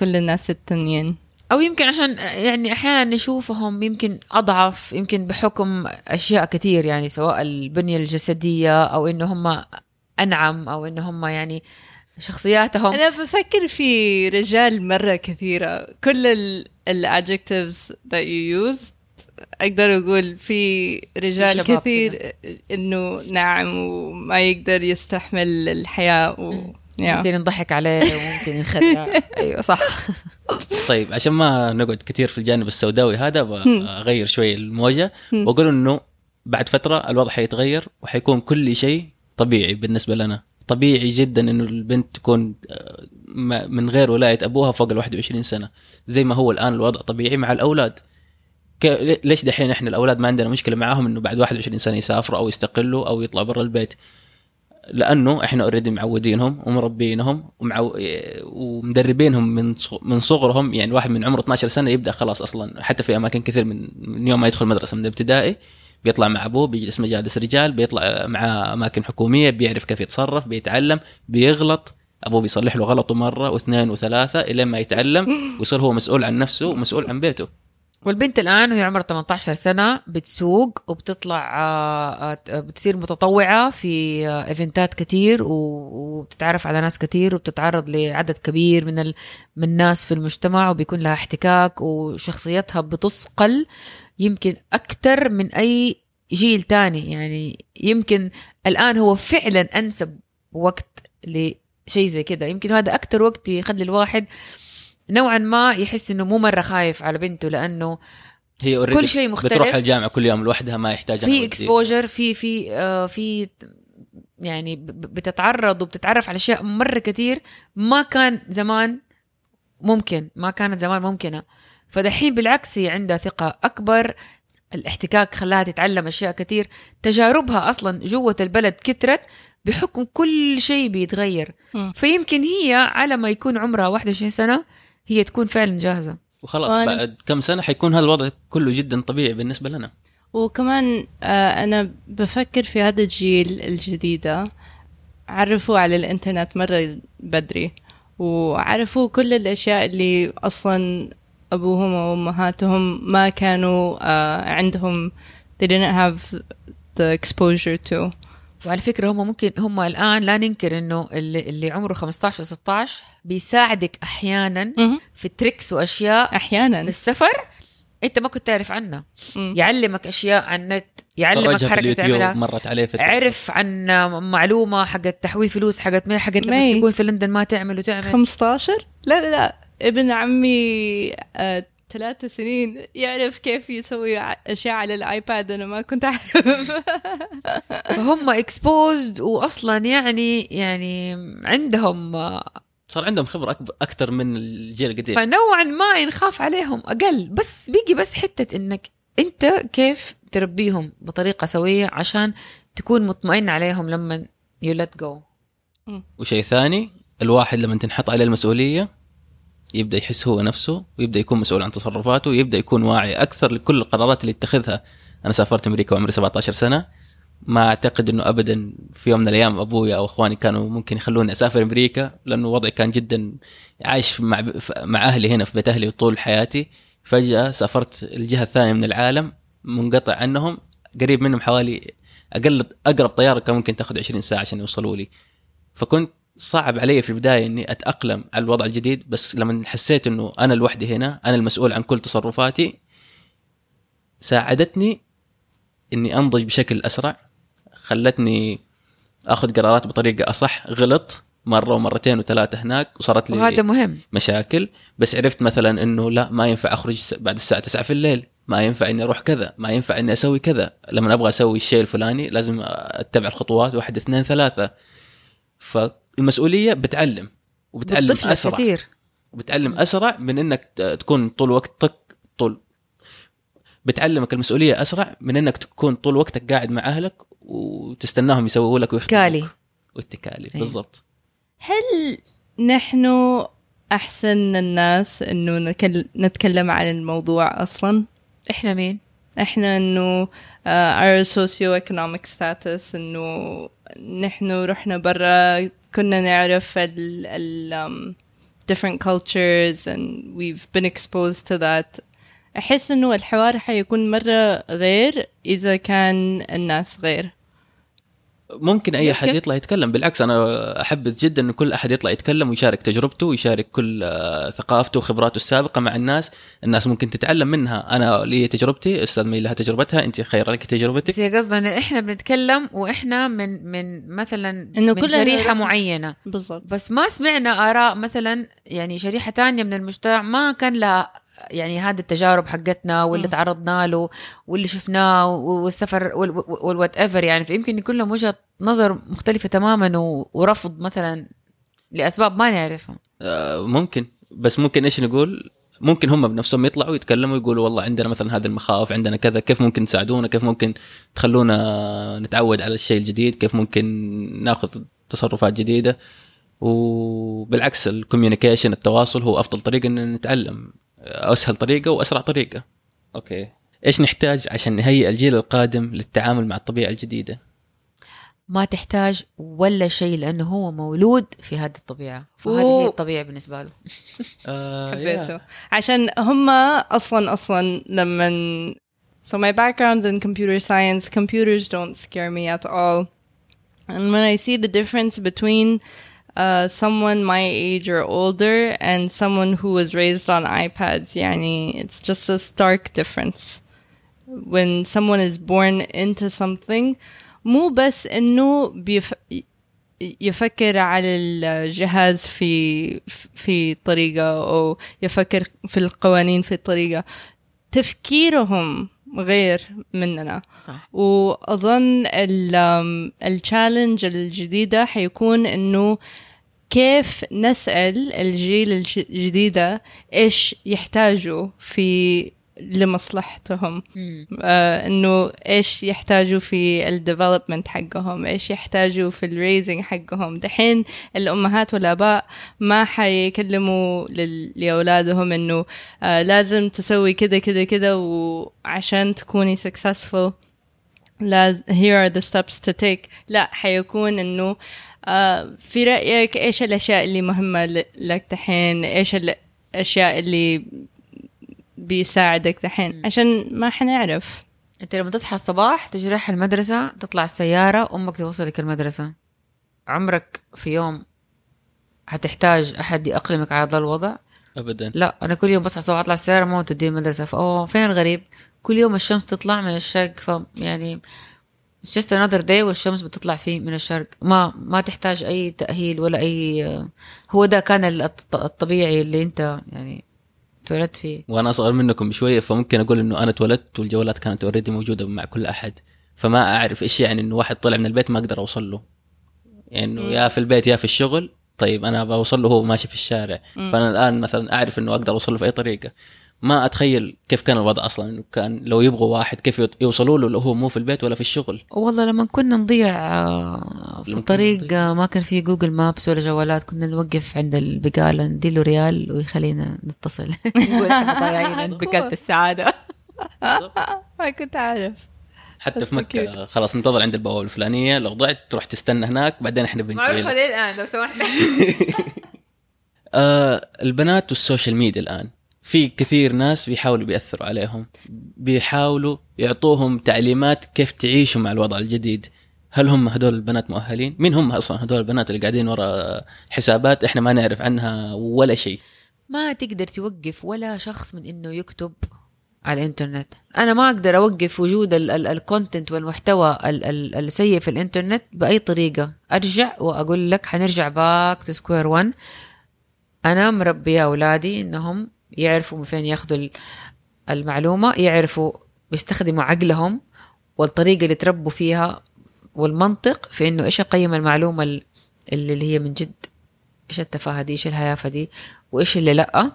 كل الناس التانيين. أو يمكن عشان يعني أحيانا نشوفهم يمكن أضعف يمكن بحكم أشياء كثير يعني سواء البنية الجسدية أو إنه هم أنعم أو إنه هم يعني شخصياتهم. أنا بفكر في رجال مرة كثيرة. كل ال ال adjectives that you used أقدر أقول في رجال كثير إنه ناعم وما يقدر يستحمل الحياة و... yeah. ممكن نضحك عليه وممكن نخدع أيوه صح. طيب عشان ما نقعد كثير في الجانب السوداوي هذا بغير شوي الموجة. وأقول إنه بعد فترة الوضع حيتغير وحيكون كل شيء طبيعي بالنسبة لنا. طبيعي جدا إنه البنت تكون آه، ما- من غير ولاية أبوها فوق ال 21 سنة. زي ما هو الآن الوضع طبيعي مع الأولاد. ك- ليش دحين إحنا الأولاد ما عندنا مشكلة معاهم إنه بعد 21 سنة يسافروا أو يستقلوا أو يطلعوا برا البيت؟ لأنه إحنا اوريدي معودينهم ومربينهم ومعو... ومدربينهم من من صغرهم. يعني واحد من عمره 12 سنة يبدأ خلاص أصلا. حتى في أماكن كثير من من يوم ما يدخل مدرسة من الابتدائي بيطلع مع أبوه بيجلس مجالس رجال بيطلع مع أماكن حكومية بيعرف كيف يتصرف بيتعلم بيغلط. أبوه بيصلح له غلطه مرة واثنين وثلاثة إلين ما يتعلم ويصير هو مسؤول عن نفسه ومسؤول عن بيته. والبنت الآن وهي عمرها 18 سنة بتسوق وبتطلع آه، آه، بتصير متطوعة في آه، ايفنتات كتير و- وبتتعرف على ناس كتير وبتتعرض لعدد كبير من ال... من الناس في المجتمع وبيكون لها احتكاك وشخصيتها بتصقل يمكن أكثر من أي جيل تاني يعني يمكن الآن هو فعلا أنسب وقت لشيء زي كده. يمكن هذا أكثر وقت يخلي الواحد نوعا ما يحس إنه مو مرة خايف على بنته لأنه هي already كل شيء بتروح مختلف الجامعة كل يوم لوحدها ما يحتاج في. exposure في في آه، في يعني بتتعرض وبتتعرف على أشياء مرة كتير ما كان زمان ممكن ما كانت زمان ممكنة فدحين بالعكس هي عندها ثقة أكبر الاحتكاك خلاها تتعلم أشياء كتير تجاربها أصلا جوة البلد كترت بحكم كل شيء بيتغير. فيمكن هي على ما يكون عمرها 21 سنة هي تكون فعلا جاهزة. وخلاص وأنا- بعد كم سنة حيكون هذا الوضع كله جدا طبيعي بالنسبة لنا. وكمان آه، أنا بفكر في هذا الجيل الجديدة. عرفوا على الإنترنت مرة بدري وعرفوا كل الأشياء اللي أصلا أبوهم وأمهاتهم ما كانوا آه، عندهم. They didn't have the exposure to. وعلى فكرة هم ممكن هم الآن لا ننكر إنه اللي, اللي عمره 15 و 16 بيساعدك أحيانا. في تريكس وأشياء في أحيانا السفر. أنت ما كنت تعرف عنها. يعلمك أشياء عن النت يعلمك في حركة اليوتيوب تعملها مرت عليه في عرف عن معلومة حقت تحويل فلوس حقت ما حقت لما. تكون في لندن ما تعمل وتعمل. 15 لا لا لا. ابن عمي ثلاثة سنين يعرف كيف يسوي أشياء على الآيباد أنا ما كنت أعرف. فهم exposed واصلا يعني يعني عندهم صار عندهم خبرة أكبر أكثر من الجيل القديم. فنوعا ما ينخاف عليهم أقل. بس بيجي بس حتة إنك أنت كيف تربيهم بطريقة سوية عشان تكون مطمئن عليهم لما يو ليت جو وشيء ثاني الواحد لما تنحط عليه المسؤولية يبدأ يحس هو نفسه ويبدأ يكون مسؤول عن تصرفاته ويبدأ يكون واعي أكثر لكل القرارات اللي يتخذها. أنا سافرت أمريكا وعمري 17 سنة. ما أعتقد إنه ابدا في يوم من الأيام ابويا أو إخواني كانوا ممكن يخلوني أسافر أمريكا لأنه وضعي كان جدا عايش مع مع أهلي هنا في بيت أهلي طول حياتي. فجأة سافرت الجهة الثانية من العالم منقطع عنهم. قريب منهم حوالي أقل أقرب طيارة كان ممكن تاخذ 20 ساعة عشان يوصلوا لي. فكنت صعب علي في البداية إني أتأقلم على الوضع الجديد بس لما حسيت إنه أنا لوحدي هنا أنا المسؤول عن كل تصرفاتي ساعدتني إني أنضج بشكل أسرع خلتني آخذ قرارات بطريقة أصح غلط مرة ومرتين وثلاثة هناك وصارت لي وهذا مهم. مشاكل بس عرفت مثلا إنه لا ما ينفع أخرج بعد الساعة 9 في الليل ما ينفع إني أروح كذا ما ينفع إني أسوي كذا لما أبغى أسوي الشيء الفلاني لازم أتبع الخطوات واحد اثنين ثلاثة. فالمسؤوليه بتعلم وبتعلم بتضيف لك أسرع. كثير بتعلم أسرع من إنك تكون طول وقتك طول. بتعلمك المسؤولية أسرع من إنك تكون طول وقتك قاعد مع أهلك وتستناهم يسووا لك ويخدموك كالي والتكالي أي. بالضبط. هل نحن أحسن الناس إنه نكل- نتكلم عن الموضوع أصلا؟ إحنا مين؟ إحنا إنه uh, our socio-economic status إنه نحن رحنا برا كنا نعرف ال, ال um, different cultures and we've been exposed to that. أحس إنه الحوار حيكون مرة غير إذا كان الناس غير. ممكن أي أحد. يطلع يتكلم. بالعكس أنا أحب جدا إن كل أحد يطلع يتكلم ويشارك تجربته ويشارك كل آه، ثقافته وخبراته السابقة مع الناس. الناس ممكن تتعلم منها. أنا لي تجربتي أستاذ مي لها تجربتها. أنت خير لك بس تجربتك هي قصدنا إن إحنا بنتكلم وإحنا من من مثلا إنه من كلنا شريحة معينة. بالضبط. بس ما سمعنا آراء مثلا يعني شريحة تانية من المجتمع ما كان لها يعني هذه التجارب حقتنا واللي. تعرضنا له واللي شفناه والسفر وال whatever يعني. فيمكن يكون لهم وجهة نظر مختلفة تماما و- ورفض مثلا لأسباب ما نعرفها آه، ممكن. بس ممكن إيش نقول؟ ممكن هم بنفسهم يطلعوا يتكلموا يقولوا والله عندنا مثلا هذه المخاوف عندنا كذا كيف ممكن تساعدونا؟ كيف ممكن تخلونا نتعود على الشيء الجديد؟ كيف ممكن ناخذ تصرفات جديدة؟ وبالعكس ال communication التواصل هو أفضل طريقة إن نتعلم. أسهل طريقة وأسرع طريقة. أوكي. إيش نحتاج عشان نهيئ الجيل القادم للتعامل مع الطبيعة الجديدة؟ ما تحتاج ولا شيء لأنه هو مولود في هذه الطبيعة. فهذه أوه. هي الطبيعة بالنسبة له. آه حبيته. عشان هم أصلا أصلا لما so my background's in computer science computers don't scare me at all. And when I see the difference between uh, someone my age or older and someone who was raised on iPads يعني it's just a stark difference when someone is born into something مو بس انه بيف... يفكر على الجهاز في في طريقة أو يفكر في القوانين في طريقة تفكيرهم غير مننا. صح. وأظن ال challenge الجديدة حيكون إنه كيف نسأل الجيل الج- الجديدة إيش يحتاجوا في لمصلحتهم. آه إنه إيش يحتاجوا في ال development حقهم إيش يحتاجوا في ال raising حقهم. دحين الأمهات والآباء ما حيكلموا لأولادهم إنه آه لازم تسوي كذا كذا كذا وعشان تكوني successful لاز here are the steps to take. لا حيكون إنه آه في رأيك إيش الأشياء اللي مهمة لك دحين؟ إيش الاشياء اللي بيساعدك دحين. عشان ما حنعرف انت لما تصحى الصباح تجي رايح المدرسة تطلع السيارة أمك توصلك المدرسة. عمرك في يوم حتحتاج أحد يأقلمك على هذا الوضع؟ ابدا. لا أنا كل يوم بصحى الصبح أطلع السيارة ما توديني المدرسة. فاوه فين الغريب؟ كل يوم الشمس تطلع من الشرق ف يعني it's just another day والشمس بتطلع فيه من الشرق. ما ما تحتاج أي تأهيل ولا أي هو ده كان الط- الطبيعي اللي أنت يعني تولدت فيه. وأنا اصغر منكم بشوية فممكن أقول إنه أنا اتولدت والجوالات كانت اوريدي موجودة مع كل أحد. فما أعرف إيش يعني إنه واحد طلع من البيت ما أقدر أوصل له. يعني انه. يا في البيت يا في الشغل طيب أنا بوصل له وهو ماشي في الشارع. مم. فأنا الآن مثلا أعرف إنه أقدر أوصل له في أي طريقة. ما أتخيل كيف كان الوضع أصلا. إنه كان لو يبغوا واحد كيف يوصلوا له لو هو مو في البيت ولا في الشغل. والله لما كنا نضيع آه، في الطريق. آه، ما كان في جوجل مابس ولا جوالات كنا نوقف عند البقالة نديله ريال ويخلينا نتصل. نقول إحنا ضايعين عند بقالة السعادة. ما كنت عارف حتى في مكة cute. خلاص انتظر عند البوابة الفلانية. لو ضعت تروح تستنى هناك بعدين إحنا بنجي. ليه الآن لو سمحت. آه البنات والسوشيال ميديا الآن. في كثير ناس بيحاولوا بيأثروا عليهم. بيحاولوا يعطوهم تعليمات كيف تعيشوا مع الوضع الجديد. هل هم هدول البنات مؤهلين؟ مين هم أصلا هدول البنات اللي قاعدين ورا حسابات إحنا ما نعرف عنها ولا شيء؟ ما تقدر توقف ولا شخص من إنه يكتب على الإنترنت. أنا ما أقدر أوقف وجود ال content والمحتوى ال- ال- السيء في الإنترنت بأي طريقة. أرجع وأقول لك حنرجع back to square 1 أنا مربيه أولادي إنهم يعرفوا من فين ياخذوا ال- المعلومة يعرفوا بيستخدموا عقلهم والطريقة اللي تربوا فيها والمنطق في إنه إيش اقيم المعلومة ال- اللي هي من جد إيش التفاهة دي إيش الهيافة دي وإيش اللي لأ.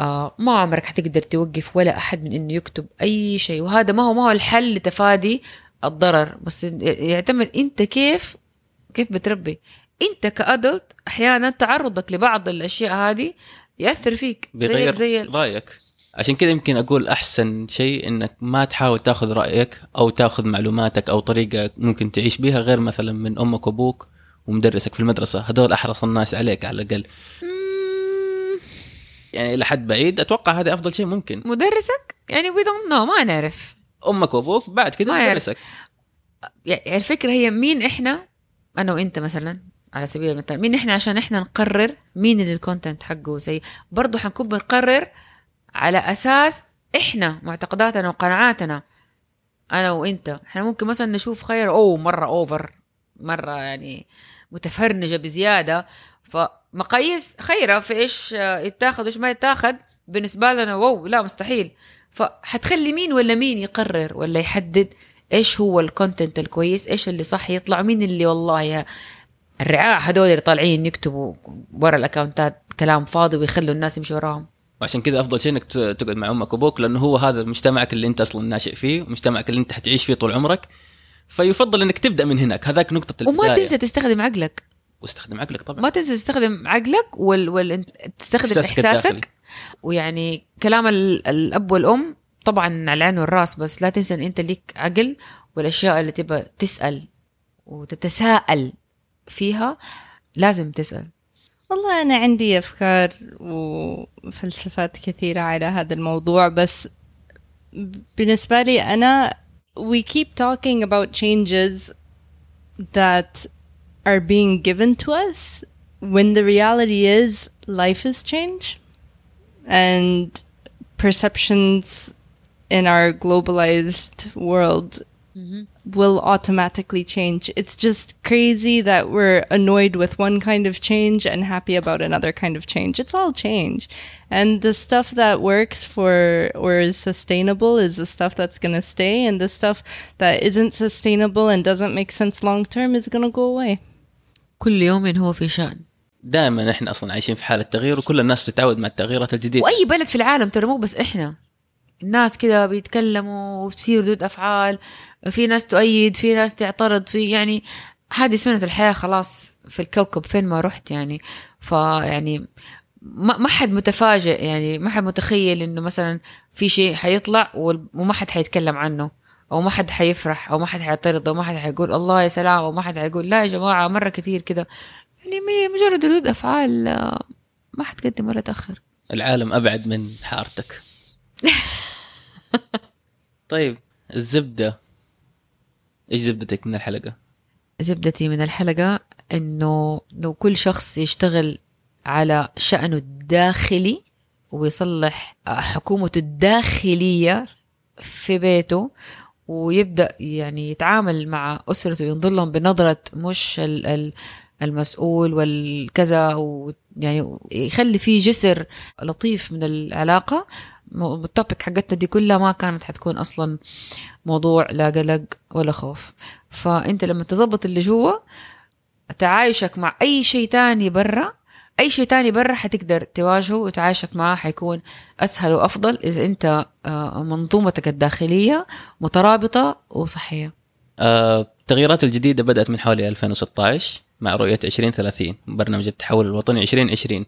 آه ما عمرك حتقدر توقف ولا أحد من إنه يكتب أي شيء. وهذا ما هو ما هو الحل لتفادي الضرر بس يعتمد أنت كيف كيف بتربي. أنت ك adult أحيانا تعرضك لبعض الأشياء هذه يأثر فيك بغير زي رأيك. عشان كذا يمكن أقول أحسن شيء إنك ما تحاول تأخذ رأيك أو تأخذ معلوماتك أو طريقة ممكن تعيش بها غير مثلا من أمك وأبوك ومدرسك في المدرسة. هذول أحرص الناس عليك على الأقل. يعني إلى حد بعيد أتوقع هذا أفضل شيء ممكن. مدرسك؟ يعني we don't know ما نعرف. أمك وأبوك بعد كذا. مدرسك. يعني الفكرة هي مين إحنا؟ أنا وأنت مثلا. على سبيل المثال مين إحنا عشان إحنا نقرر مين اللي ال content حقه. سيء برضه حنكون بنقرر على أساس إحنا معتقداتنا وقناعاتنا أنا وإنت. إحنا ممكن مثلا نشوف خير أوه مرة over مرة يعني متفرنجة بزيادة. فمقاييس خيرة في إيش يتاخذ وإيش ما يتاخذ بالنسبة لنا wow لا مستحيل. فحتخلي مين ولا مين يقرر ولا يحدد إيش هو ال content الكويس إيش اللي صح يطلع مين اللي والله الرعاع هدول اللي طالعين يكتبوا ورا ال account ات كلام فاضي ويخلوا الناس يمشوا وراهم. وعشان كذا أفضل شيء إنك تقعد مع أمك وأبوك لأنه هو هذا مجتمعك اللي أنت أصلا ناشئ فيه ومجتمعك اللي أنت حتعيش فيه طول عمرك. فيفضل إنك تبدأ من هناك. هذاك نقطة وما البدايه تنسى تستخدم عقلك. واستخدم عقلك طبعا. ما تنسى تستخدم عقلك وال... وال... تستخدم إحساسك إحساسك, الداخلي. ويعني كلام ال... الأب والأم طبعا على العين والرأس بس لا تنسى إن أنت ليك عقل والأشياء اللي تبى تسأل وتتساءل. فيها لازم تسال والله أنا عندي أفكار وفلسفات كثيرة على هذا الموضوع بس بالنسبة لي أنا we keep talking about changes that are being given to us when the reality is life is change and perceptions in our globalized world will automatically change. It's just crazy that we're annoyed with one kind of change and happy about another kind of change. It's all change. And the stuff that works for or is sustainable is the stuff that's going to stay. And the stuff that isn't sustainable and doesn't make sense long term is going to go away. كل يوم هو في شأن دائما احنا اصلا عايشين في حاله تغيير وكل الناس بتتعود مع التغييرات الجديده واي بلد في العالم ترى مو بس احنا الناس كذا بيتكلموا وتصير ردود أفعال في ناس تؤيد في ناس تعترض في يعني هذه سنة الحياة خلاص في الكوكب فين ما رحت يعني. فيعني ما حد متفاجئ يعني ما حد متخيل إنه مثلا في شيء حيطلع وما حد حيتكلم عنه أو ما حد حيفرح أو ما حد حيعترض أو ما حد حيقول الله يا سلام أو ما حد حيقول لا يا جماعة مرة كثير كذا يعني مجرد ردود أفعال آه، ما حتقدم ولا تأخر. العالم أبعد من حارتك. طيب الزبدة إيش زبدتك من الحلقة؟ زبدتي من الحلقة إنه لو كل شخص يشتغل على شأنه الداخلي ويصلح حكومته الداخلية في بيته ويبدأ يعني يتعامل مع أسرته ينظر لهم بنظرة مش ال- ال- المسؤول والكذا ويعني يخلي فيه جسر لطيف من العلاقة م- التوبيك حقتنا دي كلها ما كانت حتكون أصلا موضوع لا قلق ولا خوف. فأنت لما تظبط اللي جوا تعايشك مع أي شيء تاني برا أي شيء تاني برا حتقدر تواجهه وتعايشك معاه حيكون أسهل وأفضل إذا أنت آه، منظومتك الداخلية مترابطة وصحية. آه، التغييرات الجديدة بدأت من حوالي 2016 مع رؤية 2030 برنامج التحول الوطني 2020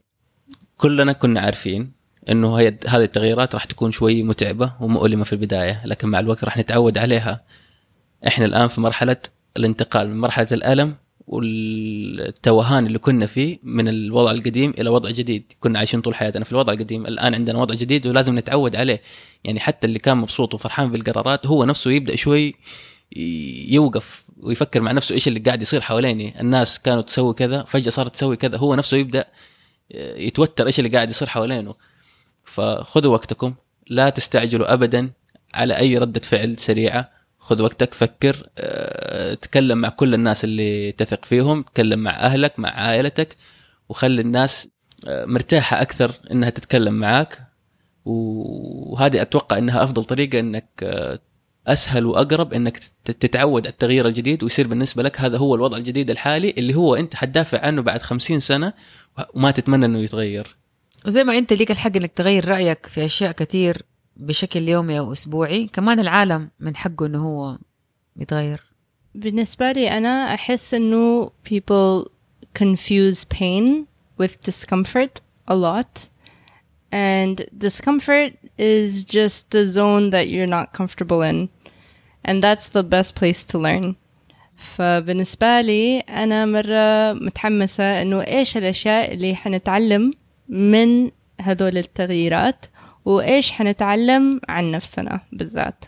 كلنا كنا عارفين إنه هي هذه التغييرات راح تكون شوي متعبة ومؤلمة في البداية لكن مع الوقت راح نتعود عليها. إحنا الآن في مرحلة الانتقال من مرحلة الألم والتوهان اللي كنا فيه من الوضع القديم إلى وضع جديد. كنا عايشين طول حياتنا في الوضع القديم الآن عندنا وضع جديد ولازم نتعود عليه. يعني حتى اللي كان مبسوط وفرحان بالقرارات هو نفسه يبدأ شوي يوقف ويفكر مع نفسه إيش اللي قاعد يصير حواليني. الناس كانوا تسوي كذا فجأة صارت تسوي كذا هو نفسه يبدأ يتوتر إيش اللي قاعد يصير حوالينه. فخذوا وقتكم لا تستعجلوا ابدا على أي ردة فعل سريعة. خذ وقتك فكر أه، تكلم مع كل الناس اللي تثق فيهم تكلم مع أهلك مع عائلتك وخلي الناس أه، مرتاحة أكثر إنها تتكلم معاك. وهذه أتوقع إنها أفضل طريقة إنك أه، أسهل وأقرب إنك تت- تتعود على التغيير الجديد ويصير بالنسبة لك هذا هو الوضع الجديد الحالي اللي هو أنت حتدافع عنه بعد خمسين سنة وما تتمنى إنه يتغير. وزي ما أنت ليك الحق إنك تغير رأيك في أشياء كتير بشكل يومي أو أسبوعي كمان العالم من حقه إنه هو يتغير بالنسبة لي أنا أحس إنه people confuse pain with discomfort a lot. And discomfort is just the zone that you're not comfortable in. And that's the best place to learn. فبالنسبة لي أنا مرة متحمسة إنه إيش الأشياء اللي حنتعلم من هذول التغييرات وإيش حنتعلم عن نفسنا بالذات.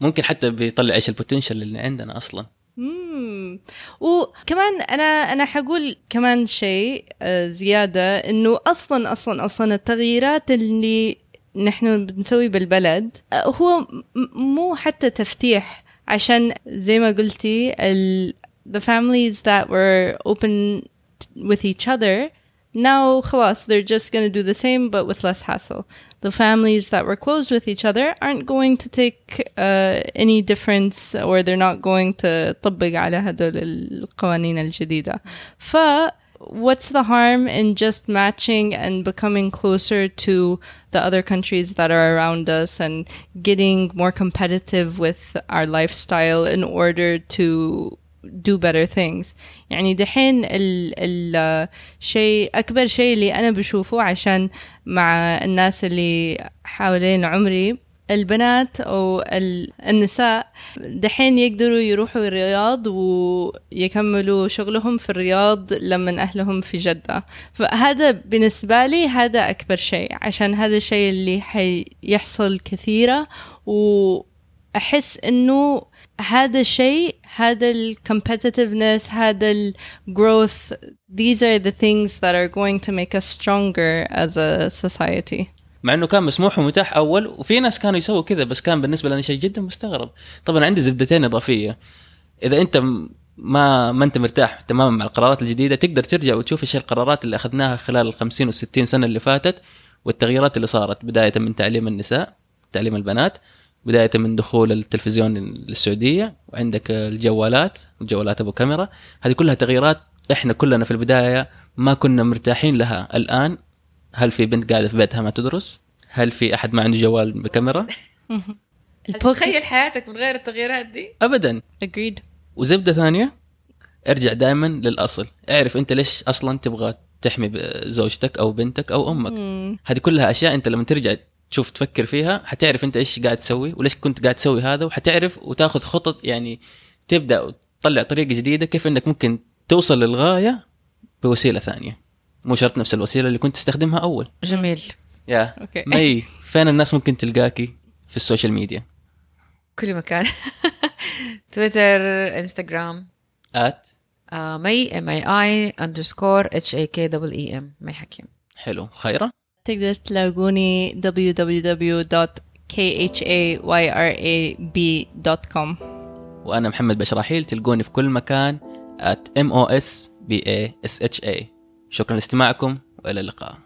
ممكن حتى بيطلع إيش البوتنشل اللي عندنا أصلا مم. وكمان أنا أنا حقول كمان شيء آه، زيادة إنه أصلا أصلا أصلا التغييرات اللي نحن بنسوي بالبلد آه، هو مو حتى تفتيح عشان زي ما قلتي ال the families that were open with each other now خلاص they're just going to do the same but with less hassle the families that were closed with each other aren't going to take uh, any difference or they're not going to طبق على هدول القوانين الجديدة ف what's the harm in just matching and becoming closer to the other countries that are around us and getting more competitive with our lifestyle in order to do better things. يعني دحين الشيء أكبر شيء اللي أنا بشوفه عشان مع الناس اللي حوالين عمري البنات أو النساء دحين يقدروا يروحوا الرياض ويكملوا شغلهم في الرياض لما أهلهم في جدة. فهذا بالنسبة لي هذا أكبر شيء عشان هذا الشيء اللي حيحصل كثيرة وأحس إنه هذا الشيء هذا ال competitiveness هذا ال growth these are the things that are going to make us stronger as a society. مع إنه كان مسموح ومتاح أول وفي ناس كانوا يسووا كذا بس كان بالنسبة لنا شيء جدا مستغرب. طبعا عندي زبدتين إضافية. إذا أنت ما ما أنت مرتاح تماما مع القرارات الجديدة تقدر ترجع وتشوف إيش القرارات اللي أخذناها خلال ال 50 وال60 سنة اللي فاتت والتغييرات اللي صارت بداية من تعليم النساء تعليم البنات. بداية من دخول التلفزيون للسعودية وعندك الجوالات الجوالات أبو كاميرا هذه كلها تغييرات إحنا كلنا في البداية ما كنا مرتاحين لها الآن هل في بنت قاعدة في بيتها ما تدرس؟ هل في أحد ما عنده جوال بكاميرا؟ تخيل حياتك من غير التغييرات دي؟ ابدا agreed وزبدة ثانية ارجع دائما للأصل، اعرف أنت ليش أصلا تبغى تحمي زوجتك أو بنتك أو أمك. هذه كلها أشياء أنت لما ترجع تشوف تفكر فيها حتعرف انت إيش قاعد تسوي وليش كنت قاعد تسوي هذا وحتعرف وتاخذ خطط يعني تبدأ وتطلع طريقه جديدة كيف إنك ممكن توصل للغاية بوسيلة ثانية. مو شرط نفس الوسيلة اللي كنت تستخدمها أول. جميل. yeah. okay. مي فين الناس ممكن تلقاكي في ال social media؟ كل مكان. تويتر إنستغرام. at. آه مي M A I underscore H A K double E M. مي حكيم. حلو. خيرة. تقدر تلاقوني www.khayarab.com وأنا محمد بشراحيل تلقوني في كل مكان at m o s b a s h a. شكرا لاستماعكم وإلى اللقاء.